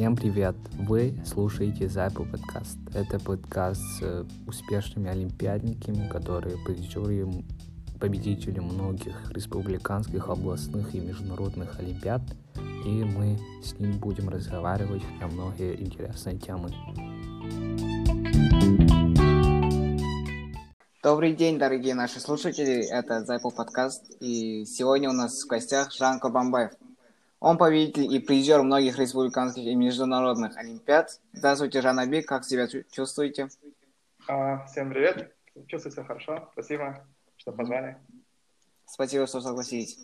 Всем привет! Вы слушаете Зайпу подкаст. Это подкаст с успешными олимпиадниками, которые победители, победители многих республиканских, областных и международных олимпиад. И мы с ним будем разговаривать на многие интересные темы. Добрый день, дорогие наши слушатели. Это Зайпу подкаст. И сегодня у нас в гостях Жанко Бамбаев. Он победитель и призер многих республиканских и международных олимпиад. Здравствуйте, Жанаби, как себя чувствуете? А, всем привет, чувствую себя хорошо, спасибо, что позвали. Спасибо, что согласились.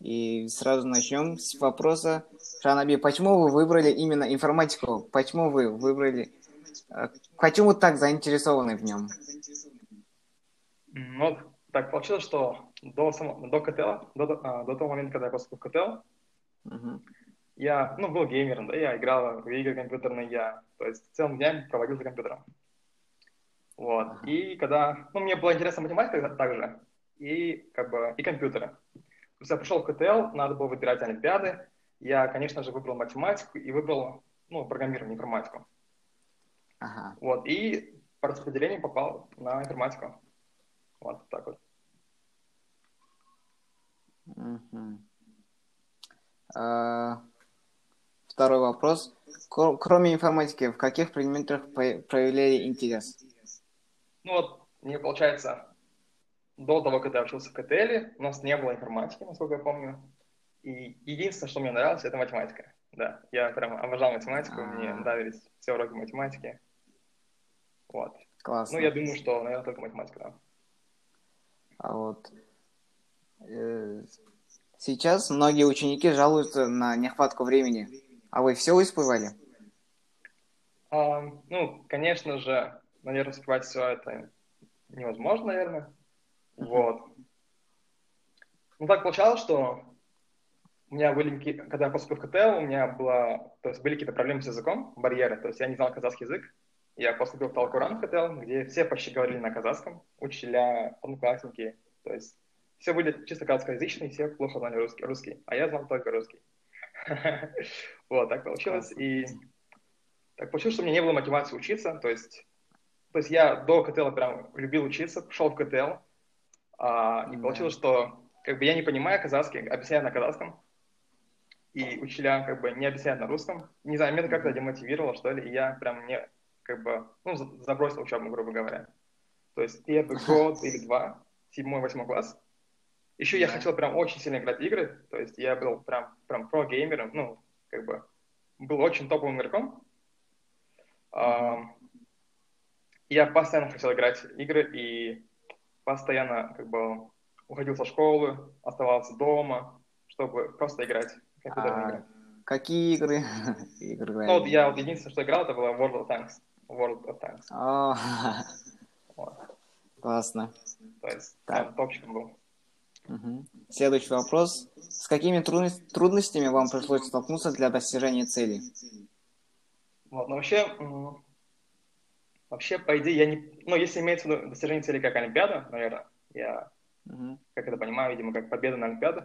И сразу начнем с вопроса. Жанаби, почему вы выбрали именно информатику? Почему вы выбрали... Э, почему так заинтересованы в нем? Ну, так получилось, что до, само... до КТЛ, до, до, а, до того момента, когда я поступил в КТЛ, Я, ну, был геймером, да, я играл в игры компьютерные, я, то есть целым днем проводил за компьютером. Вот. И когда, ну, мне была интересна математика также, и, как бы, и компьютеры. То есть я пришел в КТЛ, надо было выбирать олимпиады, я, конечно же, выбрал математику и выбрал, ну, программирование, информатику. Ага. Вот, и по распределению попал на информатику. Вот так вот. Uh-huh. А, второй вопрос. Кроме информатики, в каких предметах проявляли интерес? Ну вот, мне получается, до того, когда я учился в КТЛ, у нас не было информатики, насколько я помню. И единственное, что мне нравилось, это математика. Да, я прям обожал математику, А-а-а. мне нравились все уроки математики. Вот. Классно. Ну, я думаю, что, наверное, только математика, да. А вот э, Сейчас многие ученики жалуются на нехватку времени. А вы все успевали? А, ну, конечно же, наверное, успевать все это невозможно, наверное. Вот. Ну, так получалось, что у меня были, когда я поступил в КТЛ, у меня была, то есть были какие-то проблемы с языком, барьеры, то есть я не знал казахский язык. Я поступил в Талкуран в КТЛ, где все почти говорили на казахском, учителя, одноклассники, то есть все были чисто казахскоязычные, все плохо знали русский, русский, а я знал только русский. Вот, так получилось. И так получилось, что у меня не было мотивации учиться, то есть, то есть я до КТЛ прям любил учиться, пошел в КТЛ, а, и получилось, что как бы я не понимаю казахский, объясняю на казахском, и учителя как бы не объясняют на русском. Не знаю, меня это как-то демотивировало, что ли, и я прям не, как бы, ну, забросил учебу, грубо говоря. То есть первый год или два, седьмой, восьмой класс, еще я хотел прям очень сильно играть в игры, то есть я был прям, прям про-геймером, ну, как бы, был очень топовым игроком. Uh, я постоянно хотел играть в игры и постоянно, как бы, уходил со школы, оставался дома, чтобы просто играть в компьютерные а, игры. Какие игры? игры ну, вот я вот единственное, что играл, это было World of Tanks. World of Tanks. Вот. Классно. То есть, так. топчиком был. Угу. Следующий вопрос. С какими трудностями вам пришлось столкнуться для достижения цели? Вот, ну вообще, вообще, по идее, я не... Ну, если имеется в виду достижение цели как Олимпиада, наверное, я, угу. как это понимаю, видимо, как победа на Олимпиаду.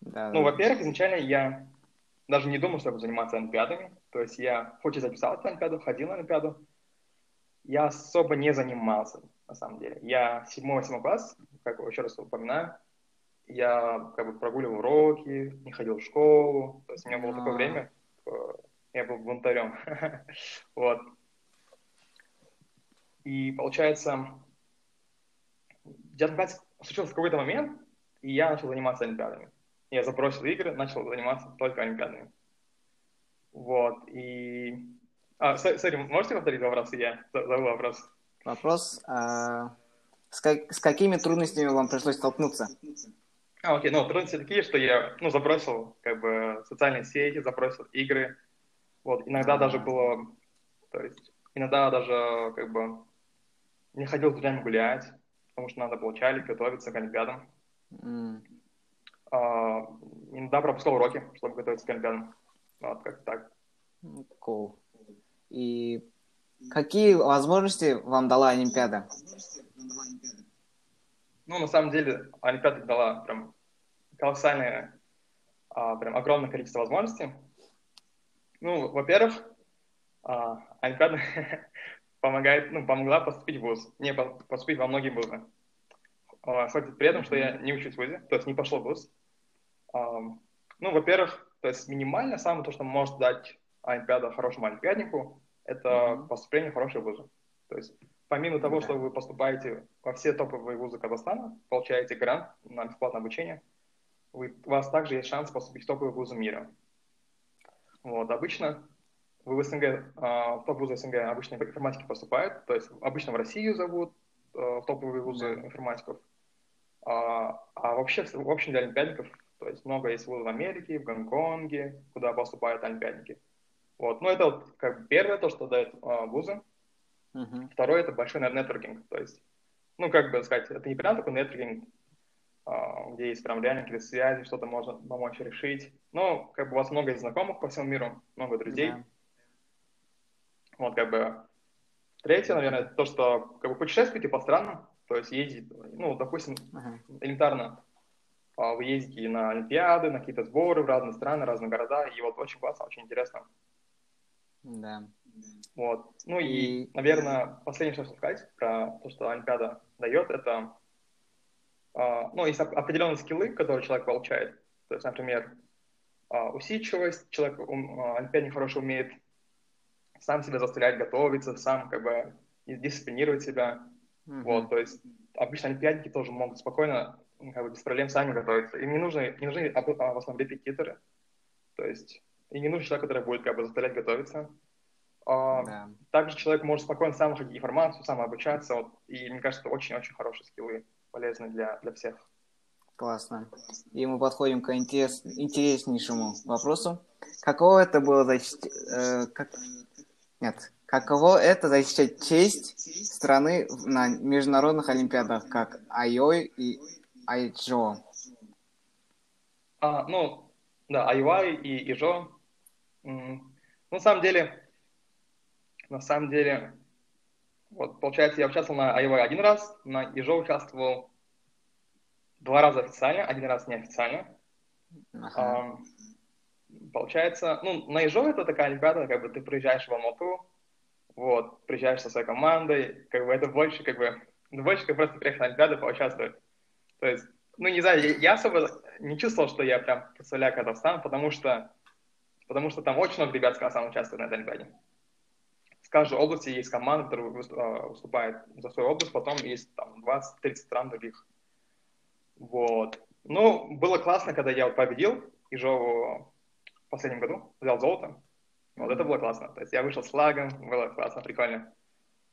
Да, ну, да. во-первых, изначально я даже не думал, что я буду заниматься Олимпиадами. То есть я, хоть и записался на Олимпиаду, ходил на Олимпиаду, я особо не занимался, на самом деле. Я 7-8 класс, как еще раз упоминаю, я как бы прогуливал уроки, не ходил в школу. То есть у меня было такое время, э, я был бунтарем. вот. И получается, где-то случился какой-то момент, и я начал заниматься олимпиадами. Я забросил игры, начал заниматься только олимпиадами. Вот, и... А, сори, можете повторить вопрос? Я забыл вопрос. Вопрос, а, с, как, с какими трудностями вам пришлось столкнуться? А, окей, ну, трудности такие, что я, ну, забросил, как бы, социальные сети, забросил игры. Вот, иногда даже было, то есть, иногда даже, как бы, не ходил с друзьями гулять, потому что надо было чалить, готовиться к Олимпиадам. Mm. А, иногда пропускал уроки, чтобы готовиться к Олимпиадам. Вот, как так. Cool. И какие возможности вам дала Олимпиада? Ну, на самом деле, Олимпиада дала прям колоссальное, а, прям огромное количество возможностей. Ну, во-первых, а, Олимпиада помогает, ну, помогла поступить в ВУЗ, не поступить во многие вузы. А, хоть при этом, что я не учусь в ВУЗе, то есть не пошел в ВУЗ. А, ну, во-первых, то есть минимально самое то, что может дать Олимпиада хорошему олимпиаднику, это mm-hmm. поступление в хорошие вузы. То есть помимо того, что вы поступаете во все топовые вузы Казахстана, получаете грант на бесплатное обучение, вы, у вас также есть шанс поступить в топовые вузы мира. Вот, обычно вы в СНГ, а, в топ-вузы СНГ обычно информатики поступают, то есть обычно в Россию зовут а, в топовые вузы информатиков, а, а вообще, в общем, для олимпиадников, то есть много есть вузов в Америке, в Гонконге, куда поступают олимпиадники. Вот, ну это вот как первое то, что дает а, вузы. Uh-huh. Второе это большой нетворкинг, то есть, ну как бы сказать, это не прям такой нетворкинг, где есть прям реально какие-то связи, что-то можно помочь решить. Но как бы у вас много знакомых по всему миру, много друзей. Yeah. Вот как бы третье, наверное, то, что как бы путешествуйте по странам, то есть ездить, ну, допустим, uh-huh. элементарно а, вы ездите на Олимпиады, на какие-то сборы в разные страны, разные города, и вот очень классно, очень интересно. Да. Вот. Ну и, и, наверное, последнее, что сказать про то, что Олимпиада дает, это, а, ну, есть определенные скиллы, которые человек получает. То есть, например, а, усидчивость, человек, олимпиадник хорошо умеет сам себя заставлять готовиться, сам как бы дисциплинировать себя. Mm-hmm. Вот, то есть обычно олимпиадники тоже могут спокойно, как бы без проблем сами готовиться. Им не нужны, не нужны а, а, в основном репетиторы. То есть и не нужен человек, который будет как бы заставлять готовиться. А, да. Также человек может спокойно сам находить информацию, сам обучаться. Вот, и мне кажется, это очень-очень хорошие скиллы, полезны для, для всех. Классно. И мы подходим к интерес, интереснейшему вопросу. Каково это было защитить... Э, как... Нет. Каково это защищать честь страны на международных олимпиадах, как Айой и Айчжо? А, ну, да, Айвай и Ижо. Ну, на самом деле, на самом деле, вот, получается, я участвовал на Айвай один раз, на Ижо участвовал два раза официально, один раз неофициально. Ага. А, получается, ну, на Ижо это такая олимпиада, как бы ты приезжаешь в Алмату, вот, приезжаешь со своей командой, как бы это больше, как бы, больше как просто приехать на Олимпиаду поучаствовать. То есть, ну, не знаю, я, я особо не чувствовал, что я прям представляю Казахстан, потому что, потому что там очень много ребят с Казахстана участвуют на этой Олимпиаде. В каждой области есть команда, которая а, выступает за свою область, потом есть там 20-30 стран других. Вот. Ну, было классно, когда я вот победил Ижову в последнем году, взял золото. Вот это было классно. То есть я вышел с флагом, было классно, прикольно.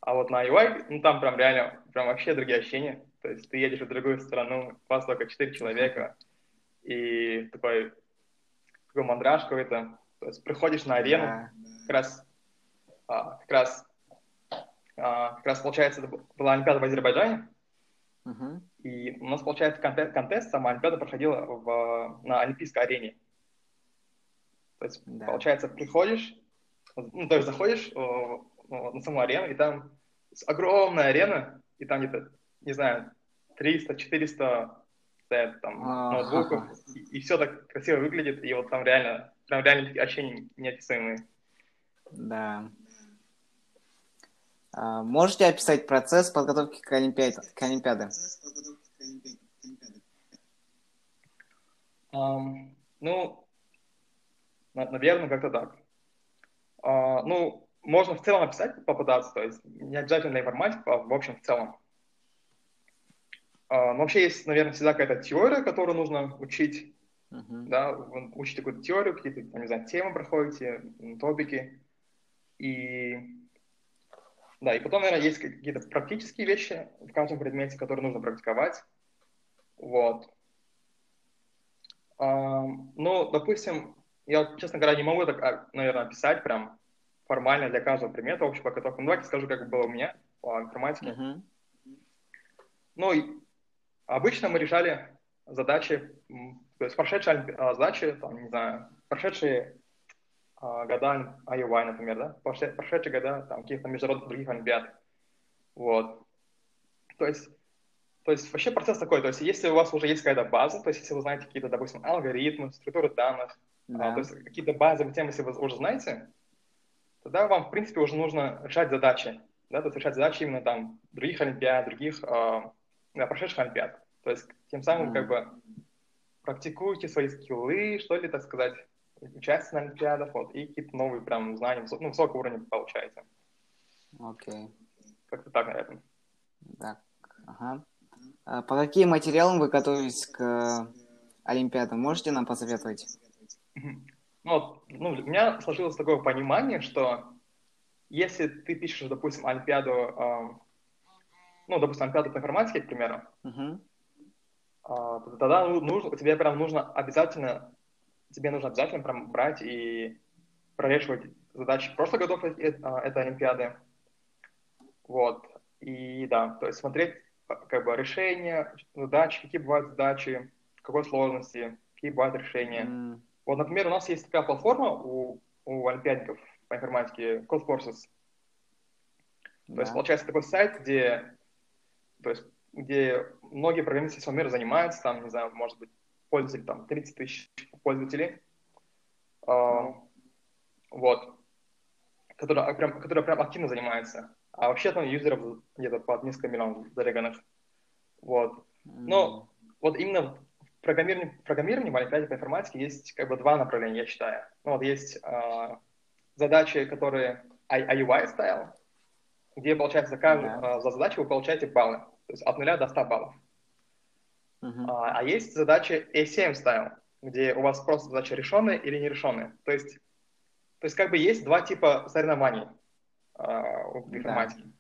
А вот на UI, ну там прям реально, прям вообще другие ощущения. То есть ты едешь в другую страну, вас только четыре человека, и такой, такой мандраж какой-то. То есть приходишь на арену, yeah. как раз, а, как раз, а, как раз получается, это была Олимпиада в Азербайджане, uh-huh. и у нас, получается, контест, контест сама Олимпиада проходила в, на Олимпийской арене. То есть, да. получается, приходишь, ну, то есть заходишь о, о, на саму арену, и там огромная арена, и там где-то, не знаю, 300-400 стоят там а ноутбуков, и, и все так красиво выглядит, и вот там реально, прям реально такие ощущения неописуемые. Да. А, можете описать процесс подготовки к Олимпиаде? К Олимпиаде? Um, ну, Наверное, как-то так. А, ну, можно в целом описать, попытаться, то есть не обязательно для информатики, а в общем, в целом. Но вообще есть, наверное, всегда какая-то теория, которую нужно учить, uh-huh. да, вы учите какую-то теорию, какие-то, не знаю, темы проходите, топики, и да, и потом, наверное, есть какие-то практические вещи в каждом предмете, которые нужно практиковать. Вот. А, ну, допустим, я, честно говоря, не могу так, а, наверное, описать прям формально для каждого предмета общую подготовку. Ну, давайте скажу, как было у меня по информатике. Uh-huh. Ну, обычно мы решали задачи, то есть прошедшие а, задачи, там, не знаю, прошедшие года IUI, например, да, прошедшие года там каких-то международных других олимпиад. Вот. То есть, то есть вообще процесс такой, то есть если у вас уже есть какая-то база, то есть если вы знаете какие-то, допустим, алгоритмы, структуры данных, да. А, то есть какие-то базовые темы, если вы уже знаете, тогда вам, в принципе, уже нужно решать задачи, да, то есть решать задачи именно там других олимпиад, других э, да, прошедших олимпиад. То есть тем самым mm. как бы практикуете свои скиллы, что ли, так сказать, участие на олимпиадах, вот, и какие-то новые прям знания, ну, высокого уровня получаете. Окей. Okay. Как-то так, наверное. Так, ага. А по каким материалам вы готовитесь к Олимпиадам? Можете нам посоветовать? Ну, ну, у меня сложилось такое понимание, что если ты пишешь, допустим, Олимпиаду, э, ну, допустим, Олимпиаду по информатике, к примеру, uh-huh. э, тогда нужно, тебе прям нужно обязательно, тебе нужно обязательно прям брать и прорешивать задачи прошлых годов э, этой Олимпиады. Вот. И да, то есть смотреть как бы решения, задачи, какие бывают задачи, какой сложности, какие бывают решения. Mm. Вот, например, у нас есть такая платформа у, у олимпиадников по информатике CodeForces. То есть, получается, такой сайт, где, то есть, где многие программисты всего мира занимаются, там, не знаю, может быть, пользователей, там, 30 тысяч пользователей. Uh, вот. Которые прям, которые прям активно занимаются. А вообще там юзеров где-то под несколько миллионов зареганных. Вот. Но вот именно в программировании, в программировании в по информатике есть как бы два направления, я считаю. Ну, вот есть э, задачи, которые IUI style, где, получается, за, каждую, yeah. э, за задачу вы получаете баллы. То есть от 0 до 100 баллов. Uh-huh. А, а есть задачи ACM style, где у вас просто задача решенная или нерешенная. То есть, то есть как бы есть два типа соревнований э, в информатике. Yeah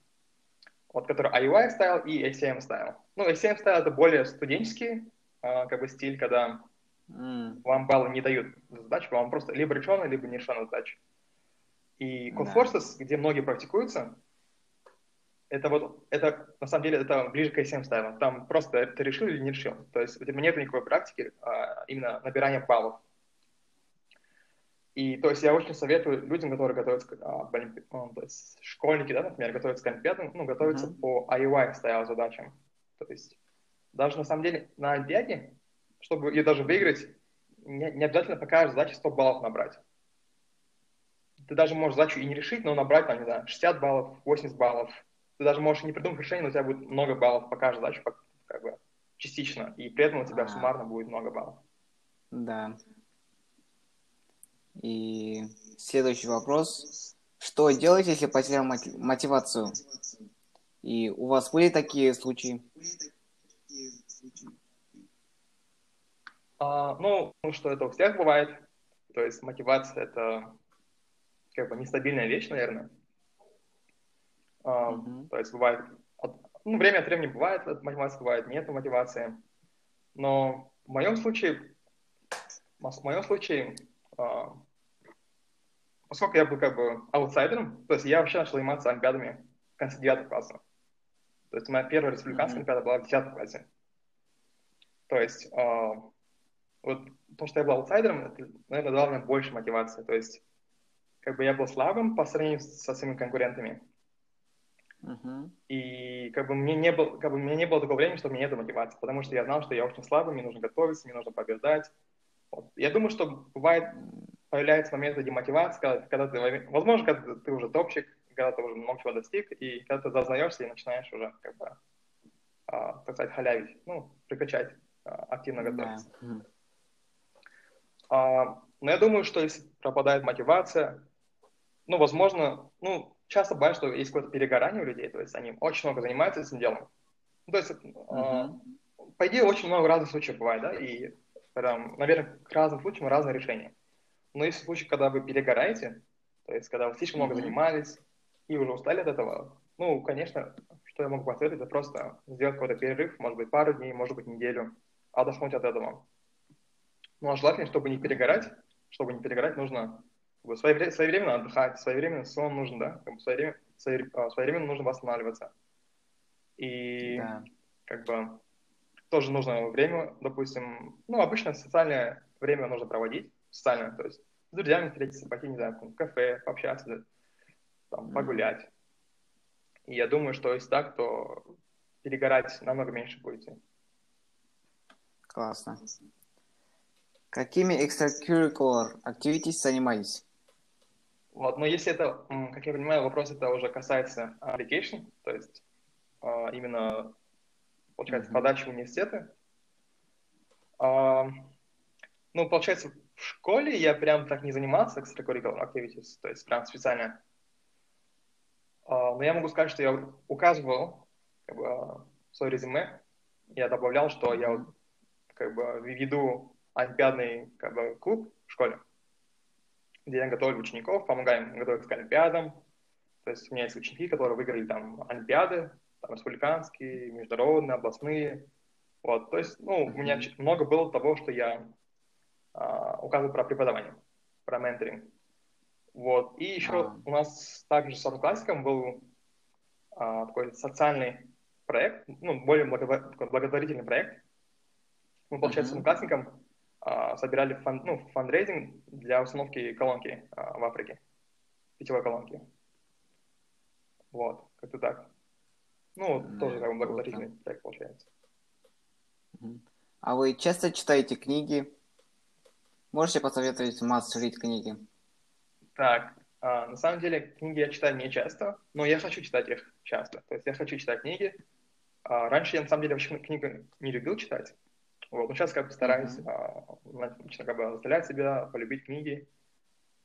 вот который IOI style и ACM style. Ну, ACM style это более студенческий э, как бы стиль, когда мм. вам баллы не дают задачку, вам просто либо решенная, либо не решенная задача. И CodeForces, да. где многие практикуются, это вот, это, на самом деле, это ближе к ACM стайлу. Там просто ты решил или не решил. То есть у тебя нет никакой практики, а именно набирания баллов. И то есть я очень советую людям, которые готовятся, а, ну, то есть школьники, да, например, готовятся к Олимпиадам, ну, готовятся mm-hmm. по IUI стайл задачам. То есть даже на самом деле на Олимпиаде, чтобы ее даже выиграть, не, не обязательно такая же задача 100 баллов набрать. Ты даже можешь задачу и не решить, но набрать, там, не знаю, 60 баллов, 80 баллов. Ты даже можешь не придумать решение, но у тебя будет много баллов по каждой задаче, как бы частично, и при этом у тебя А-а-а. суммарно будет много баллов. Да. И следующий вопрос. Что делать, если потерял мотивацию? И у вас были такие случаи? А, ну, что это у всех бывает. То есть мотивация это как бы нестабильная вещь, наверное. А, mm-hmm. То есть бывает, ну, время от времени бывает мотивация, бывает нет мотивации. Но в моем случае, в моем случае а, поскольку я был как бы аутсайдером, то есть я вообще начал заниматься олимпиадами в конце девятого класса. То есть моя первая республиканская mm-hmm. олимпиада была в десятом классе. То есть э, вот то, что я был аутсайдером, это, наверное, дало мне больше мотивации. То есть как бы я был слабым по сравнению со своими конкурентами. Uh-huh. И как бы мне не было, как бы мне не было такого времени, что у меня нет мотивации, потому что я знал, что я очень слабый, мне нужно готовиться, мне нужно побеждать. Вот. Я думаю, что бывает появляются моменты демотивации, когда, когда ты, возможно, когда ты уже топчик, когда ты уже много чего достиг, и когда ты зазнаешься и начинаешь уже, как бы, а, так сказать, халявить, ну, прикачать, а, активно готовиться. Yeah. А, но я думаю, что если пропадает мотивация, ну, возможно, ну, часто бывает, что есть какое-то перегорание у людей, то есть они очень много занимаются этим делом. Ну, то есть, uh-huh. а, по идее, очень много разных случаев бывает, да, и прям, наверное, к разным случаям разные решения. Но есть случаи, когда вы перегораете, то есть когда вы слишком много занимались и уже устали от этого, ну, конечно, что я могу посоветовать, это просто сделать какой-то перерыв, может быть, пару дней, может быть, неделю, отдохнуть от этого. Ну, а желательно, чтобы не перегорать, чтобы не перегорать, нужно как бы, своевременно, своевременно отдыхать, своевременно сон нужен, да, как бы, своевременно, а, своевременно нужно восстанавливаться. И да. как бы тоже нужно время, допустим, ну, обычно социальное время нужно проводить, социально, то есть с друзьями встретиться, пойти, не знаю, в кафе, пообщаться, там, погулять. И я думаю, что если так, то перегорать намного меньше будете. Классно. Какими extracurricular activities занимались? Вот, но если это, как я понимаю, вопрос это уже касается application, то есть а, именно, получается, mm-hmm. подачи в университеты. А, ну, получается, в школе я прям так не занимался extracurricular activities, то есть прям специально. А, но я могу сказать, что я указывал как бы, в свое резюме, я добавлял, что я как бы веду олимпиадный как бы, клуб в школе где я готовлю учеников, помогаем готовиться к Олимпиадам. То есть у меня есть ученики, которые выиграли там Олимпиады, там, республиканские, международные, областные. Вот, то есть, ну, у меня много было того, что я а, указываю про преподавание, про менторинг. Вот, и еще а. у нас также с одноклассником был а, такой социальный проект, ну, более благотворительный проект. Мы, получается, с одноклассником собирали фан, ну, фандрейзинг для установки колонки а, в Африке, питьевой колонки. Вот, как-то так. Ну, мм, тоже как бы благотворительный вот, проект получается. А вы часто читаете книги? Можете посоветовать Массу жить книги? Так, а, на самом деле книги я читаю не часто, но я хочу читать их часто. То есть я хочу читать книги. А, раньше я на самом деле вообще книги не любил читать. Вот. Но сейчас как бы стараюсь mm-hmm. а, как бы заставлять себя полюбить книги.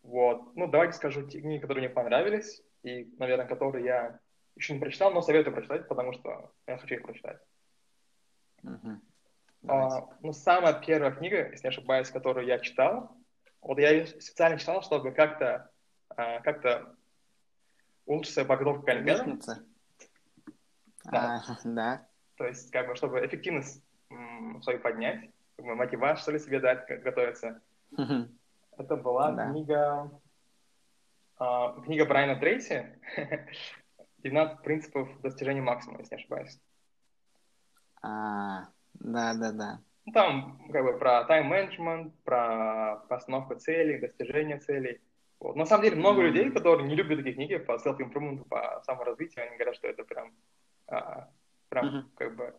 Вот. Ну, давайте скажу те книги, которые мне понравились, и, наверное, которые я еще не прочитал, но советую прочитать, потому что я хочу их прочитать. Mm-hmm. А, ну, самая первая книга, если не ошибаюсь, которую я читал, вот я ее специально читал, чтобы как-то а, как-то улучшить свою подготовку к Олимпиадам. Да. А, да. То есть, как бы, чтобы эффективность свою поднять, как бы мотивацию, что ли, себе дать, как готовиться. Это была да. книга, э, книга Брайана Трейси «12 принципов достижения максимума», если не ошибаюсь. А, да, да, да. Ну, там как бы про тайм-менеджмент, про постановку целей, достижение целей. Вот. На самом деле много mm-hmm. людей, которые не любят такие книги по self-improvement, по саморазвитию, они говорят, что это прям, а, прям mm-hmm. как бы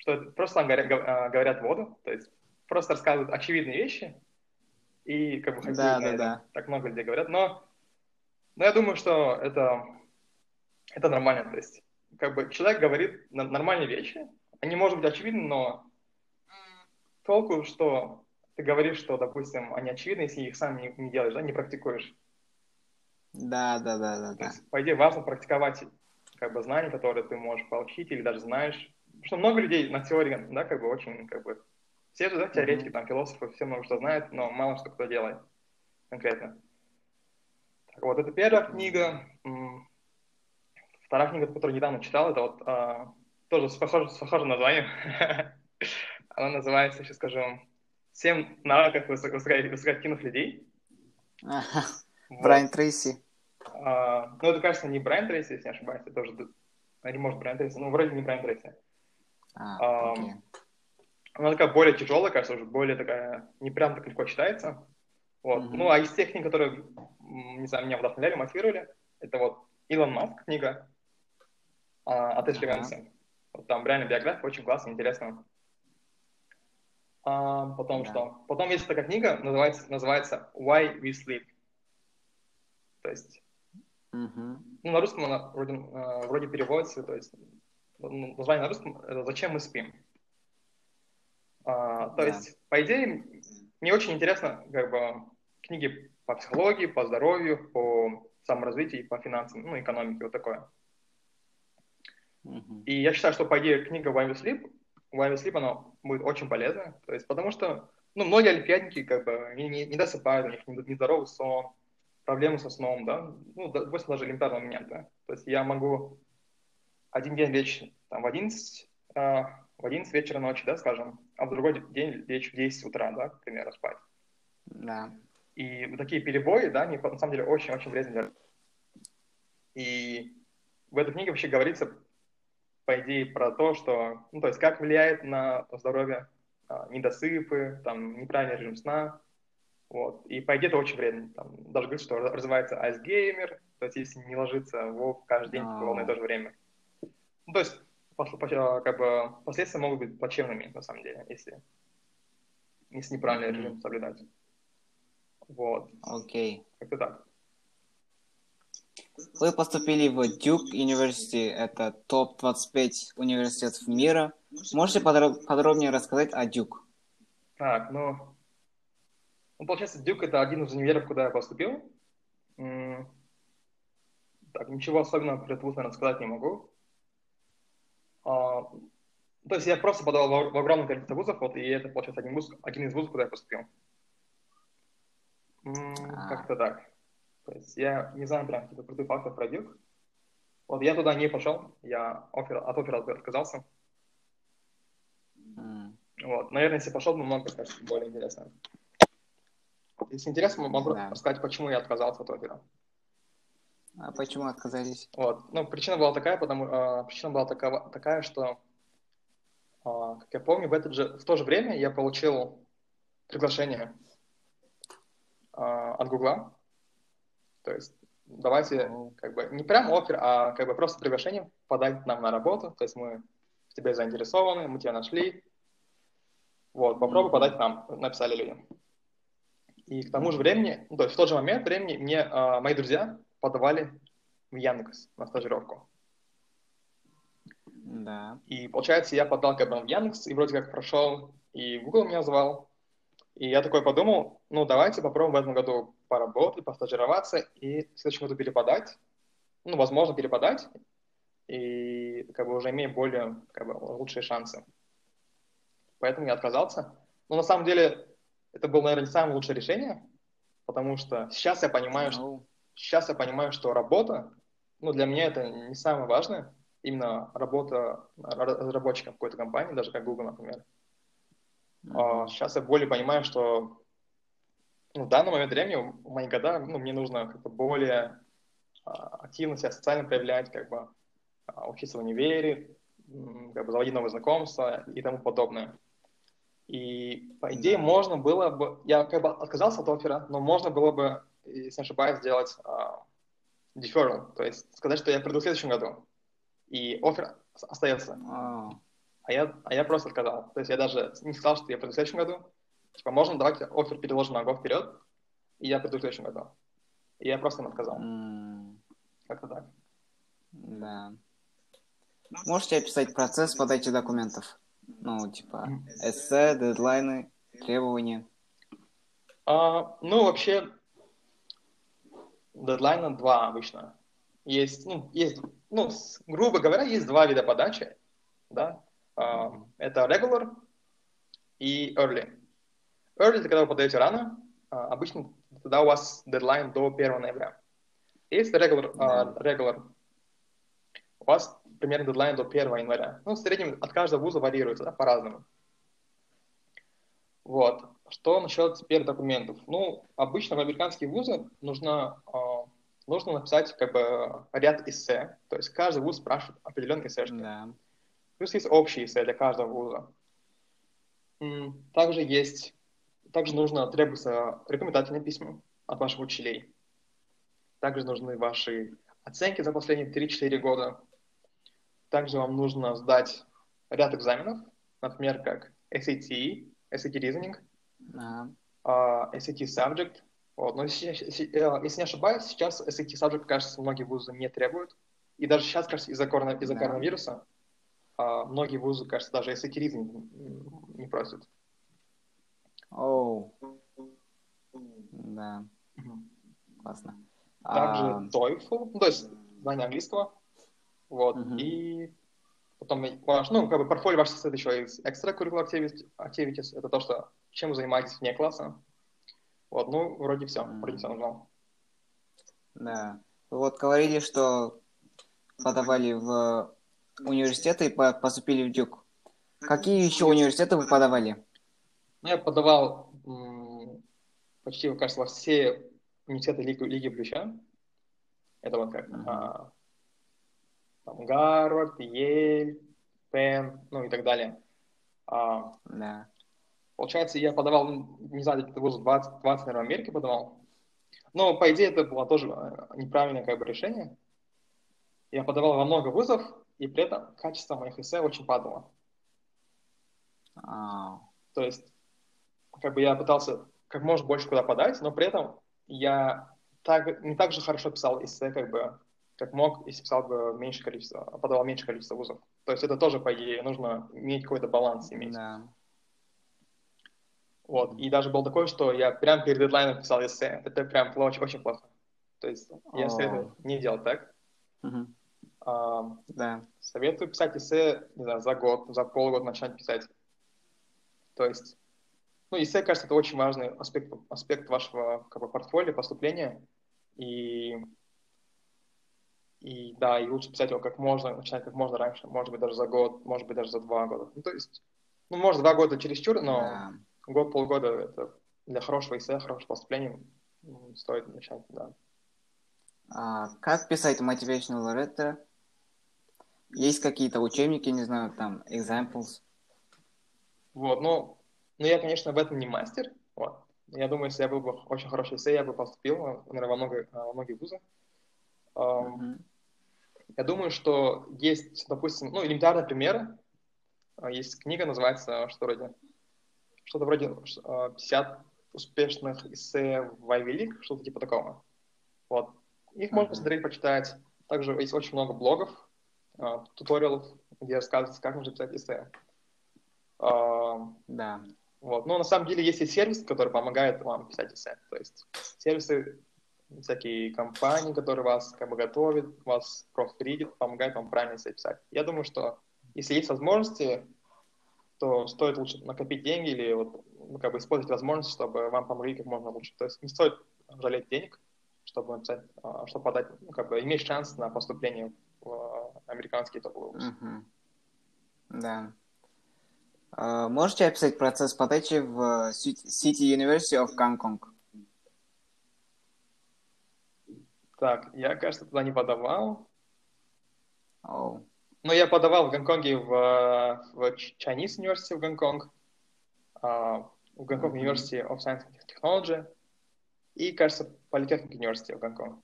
что просто говорят, а, говорят воду, то есть просто рассказывают очевидные вещи, и как бы да, да, да. так много людей говорят, но, но я думаю, что это, это нормально, то есть как бы человек говорит нормальные вещи, они, может быть, очевидны, но толку, что ты говоришь, что, допустим, они очевидны, если их сам не, не делаешь, да, не практикуешь. Да, да, да, да, да. Есть, по идее, важно практиковать как бы знания, которые ты можешь получить или даже знаешь, что много людей на теории, да, как бы очень, как бы, все же, да, теоретики, mm-hmm. там, философы, все много что знают, но мало что кто делает конкретно. Так, вот, это первая книга. Вторая книга, которую недавно читал, это вот а, тоже с похожим, с похожим названием. Она называется, сейчас скажу, «Семь навыков высокоактивных людей». Брайан Трейси. А, ну, это, кажется, не Брайан Трейси, если не ошибаюсь, это тоже... Или, может, Брайан Трейси, ну, вроде не Брайан Трейси. А, okay. Она такая более тяжелая, кажется, уже более такая, не прям так легко читается. Вот. Mm-hmm. Ну, а из тех книг, которые, не знаю, меня вдохновляли, мотивировали, это вот Илон Маск книга а, от Эшли uh-huh. Вот там реально биография, очень классно, интересно. А, потом yeah. что? Потом есть такая книга, называется, называется Why We Sleep. То есть, uh-huh. ну, на русском она вроде, э, вроде переводится, то есть название на русском это «Зачем мы спим?». А, то да. есть, по идее, мне очень интересно как бы, книги по психологии, по здоровью, по саморазвитию, по финансам, ну, экономике, вот такое. Mm-hmm. И я считаю, что, по идее, книга Why We Sleep, Why We Sleep, она будет очень полезна, то есть, потому что, ну, многие олимпиадники, как бы, не, не, не досыпают, у них нездоровый сон, проблемы со сном, да, ну, допустим, даже элементарного момента. То есть я могу один день лечь там, в 11, э, в 11 вечера ночи, да, скажем, а в другой день лечь в 10 утра, да, к примеру, спать. Да. И вот такие перебои, да, они на самом деле очень-очень вредны И в этой книге вообще говорится, по идее, про то, что, ну, то есть, как влияет на здоровье а, недосыпы, там, неправильный режим сна, вот. И по идее это очень вредно. Там, даже говорится, что развивается айсгеймер, то есть если не ложиться в каждый день в одно и то же время. Ну, то есть, как бы, последствия могут быть плачевными, на самом деле, если, если неправильный mm-hmm. режим соблюдать. Вот. Окей. Okay. Как-то так. вы поступили в Duke University, это топ-25 университетов мира. Можете подро- подробнее рассказать о Duke? Так, ну, ну, получается, Дюк это один из универов, куда я поступил. Так, ничего особенного про этот вуз, наверное, сказать не могу. А, то есть я просто подавал в, в огромное количество вузов, вот, и это, получается, один, вуз, один из вузов, куда я поступил. А. Как-то так. То есть я не знаю прям каких-то крутых фактов про Дюк. Вот я туда не пошел, я офер, от оффера отказался. М, Вот. Наверное, если пошел бы, много, кажется, более интересно. Если интересно, могу Да. рассказать, почему я отказался от опера. А почему отказались? Вот. Ну, причина была такая, потому а, причина была такова, такая, что, а, как я помню, в, этот же, в то же время я получил приглашение а, от Гугла. То есть давайте как бы не прям офер, а как бы просто приглашение подать нам на работу. То есть мы в тебе заинтересованы, мы тебя нашли. Вот, попробуй Мгм. подать нам, написали люди. И к тому же времени, то есть в тот же момент времени мне а, мои друзья подавали в Яндекс на стажировку. Да. И получается, я подал как бы в Яндекс, и вроде как прошел, и Google меня звал. И я такой подумал, ну давайте попробуем в этом году поработать, постажироваться, и в следующем году переподать. Ну, возможно, переподать, и как бы уже имея более как бы, лучшие шансы. Поэтому я отказался. Но на самом деле это было, наверное, не самое лучшее решение, потому что сейчас я понимаю, что сейчас я понимаю, что работа, ну, для меня это не самое важное, именно работа ра- разработчиком какой-то компании, даже как Google, например. А, сейчас я более понимаю, что ну, в данный момент времени, в мои года, ну, мне нужно как-то более а, активно себя социально проявлять, как бы а, учиться в универе, как бы заводить новые знакомства и тому подобное. И, по идее, можно было бы... Я как бы отказался от оффера, но можно было бы, если не ошибаюсь, сделать а, deferral, то есть сказать, что я приду в следующем году, и оффер с- остается. а, А я, а я просто отказал. То есть я даже не сказал, что я приду в следующем году. Типа, можно давайте оффер переложим на год вперед, и я приду в следующем году. И я просто им отказал. м, Как-то так. Да. Можете описать процесс подачи документов? Ну, типа, эссе, дедлайны, требования. А, ну, вообще, дедлайна два обычно. Есть, ну, есть, ну, с- грубо говоря, есть два вида подачи, да. А, это regular и early. Early – это когда вы подаете рано, а, обычно тогда у вас дедлайн до 1 ноября. Если regular, а, regular, у вас примерно дедлайн до 1 января. Ну, в среднем от каждого вуза варьируется, да, по-разному. Вот. Что насчет теперь документов? Ну, обычно в американские вузы нужно, а, нужно написать как бы ряд эссе. То есть каждый вуз спрашивает определенные эссешки. Да. Плюс есть общие эссе для каждого вуза. Также есть, также нужно требуются рекомендательные письма от ваших учителей. Также нужны ваши оценки за последние 3-4 года. Также вам нужно сдать ряд экзаменов, например, как SAT, SAT Reasoning, Ага. а, SAT Subject. Вот. Но если, если- э, если не ошибаюсь, сейчас SAT Subject, кажется, многие вузы не требуют. И даже сейчас, кажется, из-за, корона- из-за Да. коронавируса а, многие вузы, кажется, даже SAT Reasoning не просят. Оу. Да, классно. Также А, TOEFL, ну, то есть знание английского. Вот. Мгм. И потом ваш, ну, как бы портфолио ваше состоит еще из extracurricular activities, activities. Это то, что чем вы занимаетесь вне класса. Вот, ну, вроде все, Мгм. вроде все назвал. да. Вы вот говорили, что подавали в университеты и по- поступили в Дюк. Какие еще университеты вы подавали? Ну, я подавал почти, кажется, во все университеты Лиги, Лиги Плюща. Это вот как Мгм. а, там, Гарвард, Ель, Пенн, ну и так далее. А, Да. Получается, я подавал, ну, не знаю, где-то вуз 20, 20, наверное, в Америке подавал. Но, по идее, это было тоже э, неправильное как бы решение. Я подавал во много вузов, и при этом качество моих эссе очень падало. А, То есть, как бы я пытался как можно больше куда подать, но при этом я так, не так же хорошо писал эссе, как бы, как мог, если писал бы меньше количество, подавал меньше количество вузов. То есть это тоже, по идее, нужно иметь какой-то баланс иметь. Да. Вот. И даже было такое, что я прям перед дедлайном писал эссе. Это прям очень, очень плохо. То есть я О. советую не делать так. А, Да. советую писать эссе, не знаю, за год, за полгода начать писать. То есть, ну, эссе, кажется, это очень важный аспект, аспект вашего как бы, портфолио, поступления. И, и да, и лучше писать его как можно, начинать как можно раньше, может быть, даже за год, может быть, даже за два года. Ну, то есть, ну, может, два года чересчур, но Да. Год, полгода это для хорошего эссе, хорошего поступления стоит начать, да. А, как писать motivational letter? Есть какие-то учебники, не знаю, там, examples? Вот, ну, ну, я, конечно, в этом не мастер, вот. Я думаю, если я был бы очень хороший эссе, я бы поступил, наверное, во, много, во многие вузы. Ам, Мгм. Я думаю, что есть, допустим, ну, элементарные примеры. А, Есть книга, называется что вроде, что-то вроде а, 50 успешных эссе в Ivy League, что-то типа такого. Вот. Их можно посмотреть, почитать. Также есть очень много блогов, а, туториалов, где рассказывается, как нужно писать эссе. А, Да. Вот. Но на самом деле есть и сервис, который помогает вам писать эссе. То есть сервисы, всякие компании, которые вас как бы готовят, вас профридят, помогают вам правильно эссе писать. Я думаю, что если есть возможности, то стоит лучше накопить деньги или вот, ну, как бы использовать возможность, чтобы вам помогли как можно лучше. То есть не стоит жалеть денег, чтобы написать, а, чтобы подать, ну, как бы иметь шанс на поступление в а, американский топовый вуз. Мгм. Да. А, можете описать процесс подачи в Ci- City University of Gangkong? Так, я, кажется, туда не подавал. Оу. Ну, я подавал в Гонконге в, э, в Chinese University в Гонконг, а, в Гонконг. University of Science and Technology и, кажется, Polytechnic University в Гонконг.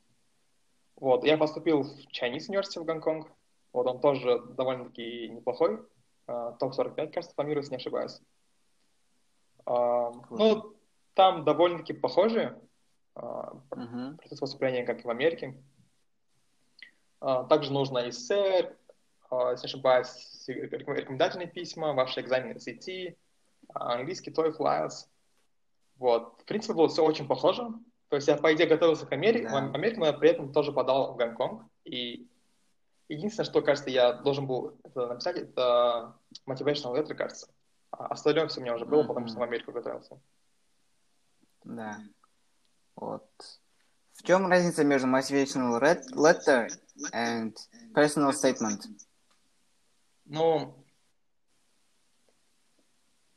Вот, я поступил в Chinese University в Гонконг. Вот он тоже довольно-таки неплохой. а, Топ-45, кажется, по миру, если не ошибаюсь. А. Ну, там довольно-таки похожие Мгм. процесс поступления, как и в Америке. Также нужно эссе, если не ошибаюсь, реком- рекомендательные письма, ваши экзамены SAT, а, английский TOEFL, IELTS. Вот. В принципе, было все очень похоже. То есть я, по идее, готовился к Америке, Да. в Америку, но я при этом тоже подал в Гонконг. И единственное, что, кажется, я должен был это написать, это motivational letter, кажется. А остальное все у меня уже было, потому Мгм. что в Америку готовился. Да. Вот. В чем разница между motivational letter and personal statement? Ну,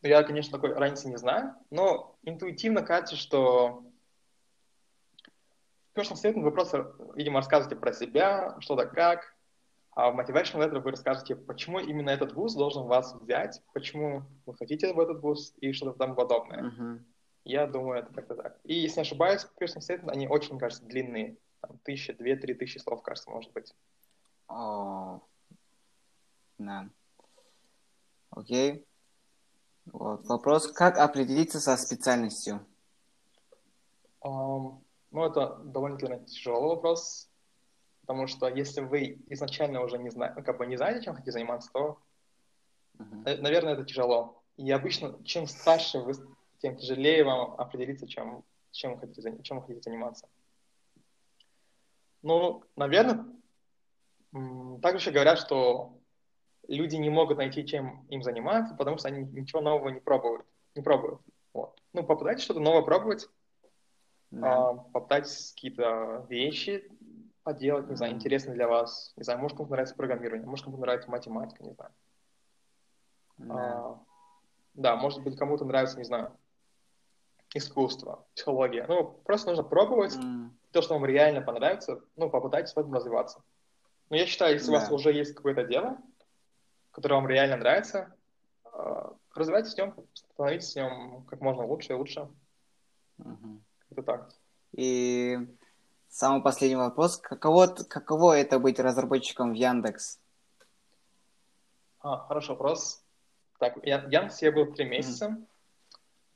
я, конечно, такой разницы не знаю, но интуитивно кажется, что в personal statement вы просто, видимо, рассказываете про себя, что да как, а в motivational letter вы расскажете, почему именно этот вуз должен вас взять, почему вы хотите в этот вуз и что-то там подобное. Мгм. Я думаю, это как-то так. И если не ошибаюсь, personal statement, они очень, кажется, длинные. Там тысяча, две, три тысячи слов, кажется, может быть. О, да. Окей. Вот. Вопрос, как определиться со специальностью? Ам, ну, это довольно-таки тяжелый вопрос, потому что если вы изначально уже не знаете, как бы не знаете, чем хотите заниматься, то, э, наверное, это тяжело. И обычно, чем старше вы, тем тяжелее вам определиться, чем, чем, вы, хотите, чем вы хотите заниматься. Ну, наверное, также говорят, что люди не могут найти, чем им заниматься, потому что они ничего нового не пробуют. Не пробуют. Вот. Ну, попытайтесь что-то новое пробовать, Да. а, попытайтесь какие-то вещи поделать, не знаю, интересные для вас. Не знаю, может, кому-то нравится программирование, может, кому-то нравится математика, не знаю. Да. А, да, может быть, кому-то нравится, не знаю, искусство, психология. Ну, просто нужно пробовать М, то, что вам реально понравится, ну, попытайтесь в этом развиваться. Но я считаю, если у вас Да. уже есть какое-то дело, которое вам реально нравится, а, развивайтесь в нем, становитесь в нем как можно лучше и лучше. мгм. Это так. И самый последний вопрос. Каково, каково это быть разработчиком в Яндекс? А, хороший вопрос. Так, я, Яндекс я был три месяца.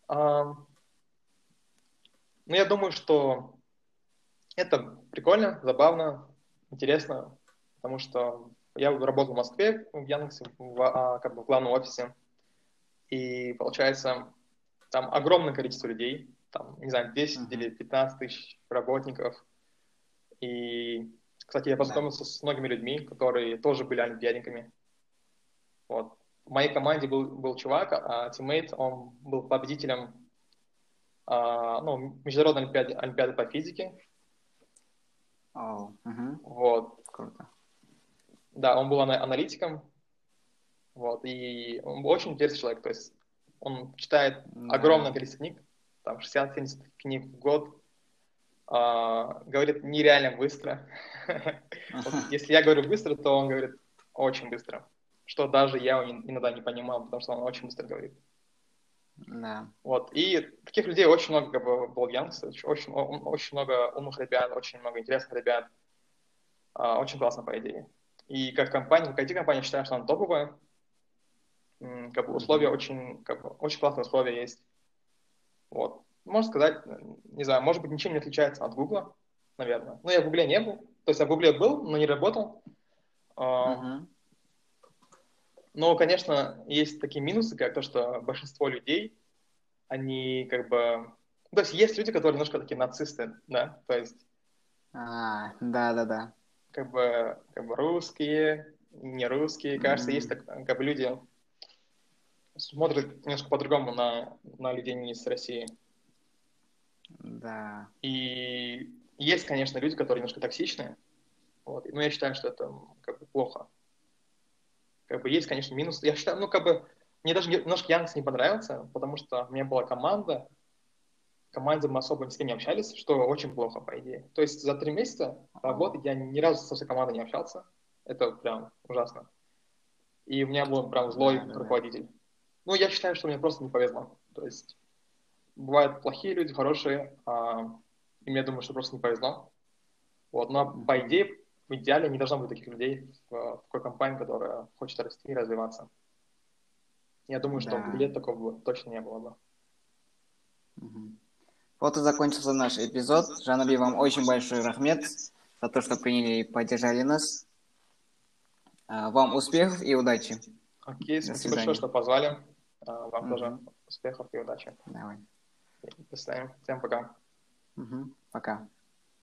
А, ну, я думаю, что это прикольно, забавно. интересно, потому что я работал в Москве, в Яндексе, в, а, как бы в главном офисе, и получается, там огромное количество людей, там, не знаю, 10 uh-huh. или 15 тысяч работников. И, кстати, я познакомился yeah. с многими людьми, которые тоже были олимпиадниками. Вот. В моей команде был, был чувак, а тиммейт, он был победителем а, ну, международной олимпиады, олимпиады по физике. Oh, uh-huh. Вот. Круто. Да, он был аналитиком, вот, и он очень интересный человек, то есть он читает огромное количество книг, там 60-70 книг в год, а, говорит нереально быстро. вот, если я говорю быстро, то он говорит очень быстро, что даже я иногда не понимал, потому что он очень быстро говорит. Да. Вот. И таких людей очень много как бы, в Яндексе, очень, очень много умных ребят, очень много интересных ребят. А, очень классно, по идее. И как компания, как IT-компания, считаю, что она топовая. Как бы условия очень, как бы, очень классные условия есть. Вот. Можно сказать, не знаю, может быть, ничем не отличается от Гугла, наверное. Но я в Гугле не был. То есть я в Гугле был, но не работал. Uh-huh. Но, конечно, есть такие минусы, как то, что большинство людей, они как бы... То есть есть люди, которые немножко такие нацисты, да, то есть... А, да-да-да как бы, как бы русские, не русские. Кажется, mm-hmm. есть так, как бы люди смотрят немножко по-другому на, на людей не из России. Да. И есть, конечно, люди, которые немножко токсичные. Вот. Но я считаю, что это как бы плохо. Как бы есть, конечно, минус. Я считаю, ну, как бы, мне даже немножко Яндекс не понравился, потому что у меня была команда, команде мы особо ни с кем не общались, что очень плохо, по идее. То есть за три месяца работы я ни разу со всей командой не общался. Это прям ужасно. И у меня был прям злой да, руководитель. Да. Ну, я считаю, что мне просто не повезло. То есть бывают плохие люди, хорошие, а, и мне думаю, что просто не повезло. Вот, но по идее, в идеале не должно быть таких людей в, в такой компании, которая хочет расти и развиваться. Я думаю, что да. Гугле такого точно не было бы. Угу. Вот и закончился наш эпизод. Жанаби, вам очень большой рахмет за то, что приняли и поддержали нас. А, вам успехов и удачи. Окей, спасибо большое, что позвали. А, вам mm-hmm. тоже успехов и удачи. Давай. До свидания. Всем пока. Mm-hmm. Пока.